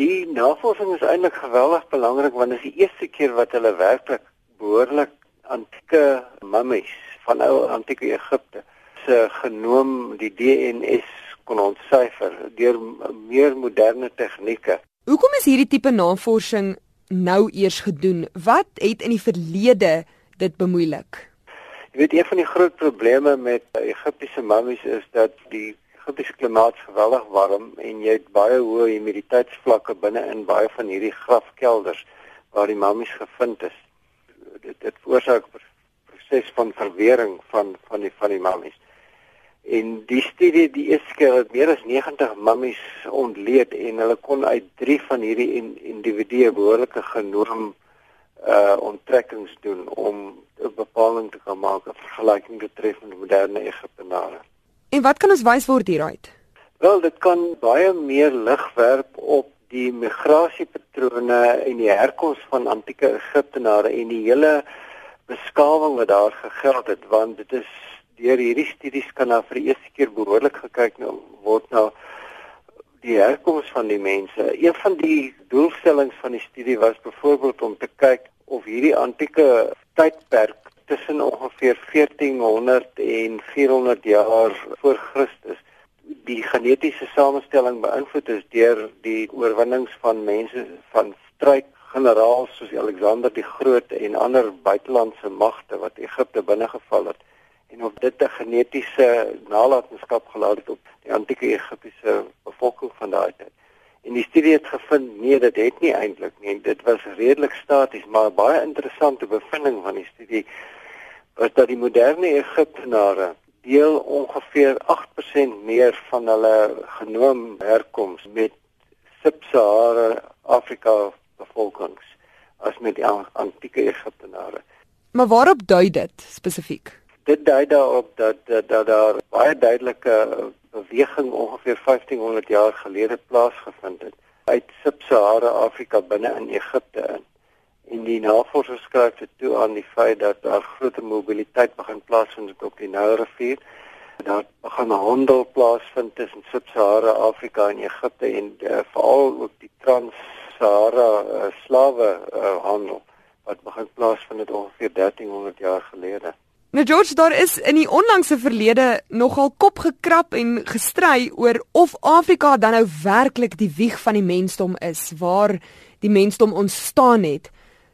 Die navorsing is eintlik geweldig belangrik want dit is die eerste keer wat hulle werklik behoorlik antieke mummies van ou antieke Egipte se genoom die DNS kon ontsyfer deur meer moderne tegnieke. Hoekom is hierdie tipe navorsing nou eers gedoen? Wat het in die verlede dit bemoeilik? Jy weet een van die groot probleme met Egiptiese mummies is dat die Egiptiese klimaat geweldig warm en jy het baie hoë humiditeitsvlakke binne in baie van hierdie grafkelders waar die mummies gevind is. Dit dit veroorsaak 'n proses van verwering van van die van die mummies. En die studie die eerste het meer as 90 mummies ontleed en hulle kon uit 3 van hierdie in, individue behoorlike genoom uh onttrekkings doen om 'n bepaling te kan maak in vergelyking betreffende moderne Egiptenare. En wat kan ons wys word hieruit? Wel, dit kan baie meer lig werp op die migrasiepatrone en die herkoms van antieke Egiptenare en die hele beskawing wat daar gegeld het, want dit is deur hierdie studies kan daar vir die eerste keer behoorlik gekyk nou word na die herkoms van die mense. Een van die doelstellings van die studie was byvoorbeeld om te kyk of hierdie antieke tydperk tussen ongeveer 1400 en 400 jaar voor Christus die genetiese samestelling beïnvloed is deur die oorwinnings van mense van strykgeneraals soos Alexander die Groot en ander buitelandse magte wat Egipte binnegeval het en of dit 'n genetiese nalatenskap gelaat het op die antieke Egiptiese bevolking van daai tyd. En die studie het gevind nee, dit het nie eintlik nie. Dit was redelik staties, maar baie interessante bevinding van die studie was dat die moderne Egiptenare deel ongeveer 8% meer van hulle genoom herkoms met Sub-Sahara Afrika bevolkings as met die antieke Egiptenare. Maar waarop dui dit spesifiek? Dit dui daarop dat dat, dat daar baie duidelike beweging ongeveer 1500 jaar gelede plaasgevind het uit Sub-Sahara Afrika binne in Egipte in. Die navorsers skryf dit toe aan die feit dat daar groot mobiliteit begin plaasvind op die Nylrivier. Daar begin handel plaasvind tussen Sub-Sahara Afrika en Egipte en uh, veral ook die Trans-Sahara uh, slawe uh, handel wat begin plaasvind ongeveer 1300 jaar gelede. Nou George, daar is in die onlangse verlede nogal kop gekrap en gestry oor of Afrika dan nou werklik die wieg van die mensdom is waar die mensdom ontstaan het.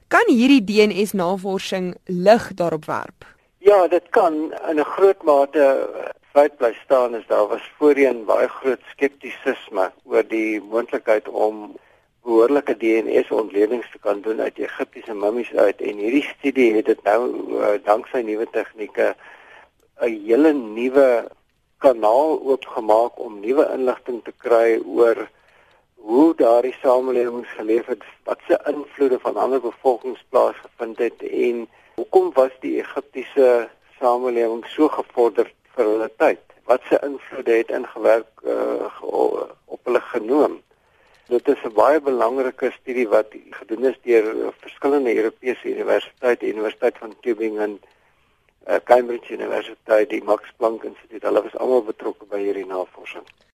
Kan hierdie DNS-navorsing lig daarop werp? Ja, dit kan in 'n groot mate feit bly staan is daar was voorheen baie groot skeptisisme oor die moontlikheid om behoorlike DNA-ontledings te kan doen uit Egiptiese mummies uit en hierdie studie het dit nou uh, danksy nuwe tegnieke 'n hele nuwe kanaal oopgemaak om nuwe inligting te kry oor hoe daardie samelewings geleef het, wat se invloede van ander bevolkings plaasgevind het en hoekom was die Egiptiese samelewing so gevorderd vir hulle tyd? Wat se invloede het ingewerk uh, op hulle genoom? Dit is 'n baie belangrike studie wat gedoen is deur verskillende Europese universiteite, Universiteit van Tübingen, uh, Cambridge Universiteit, die Max Planck Instituut. Hulle was almal betrokke by hierdie navorsing.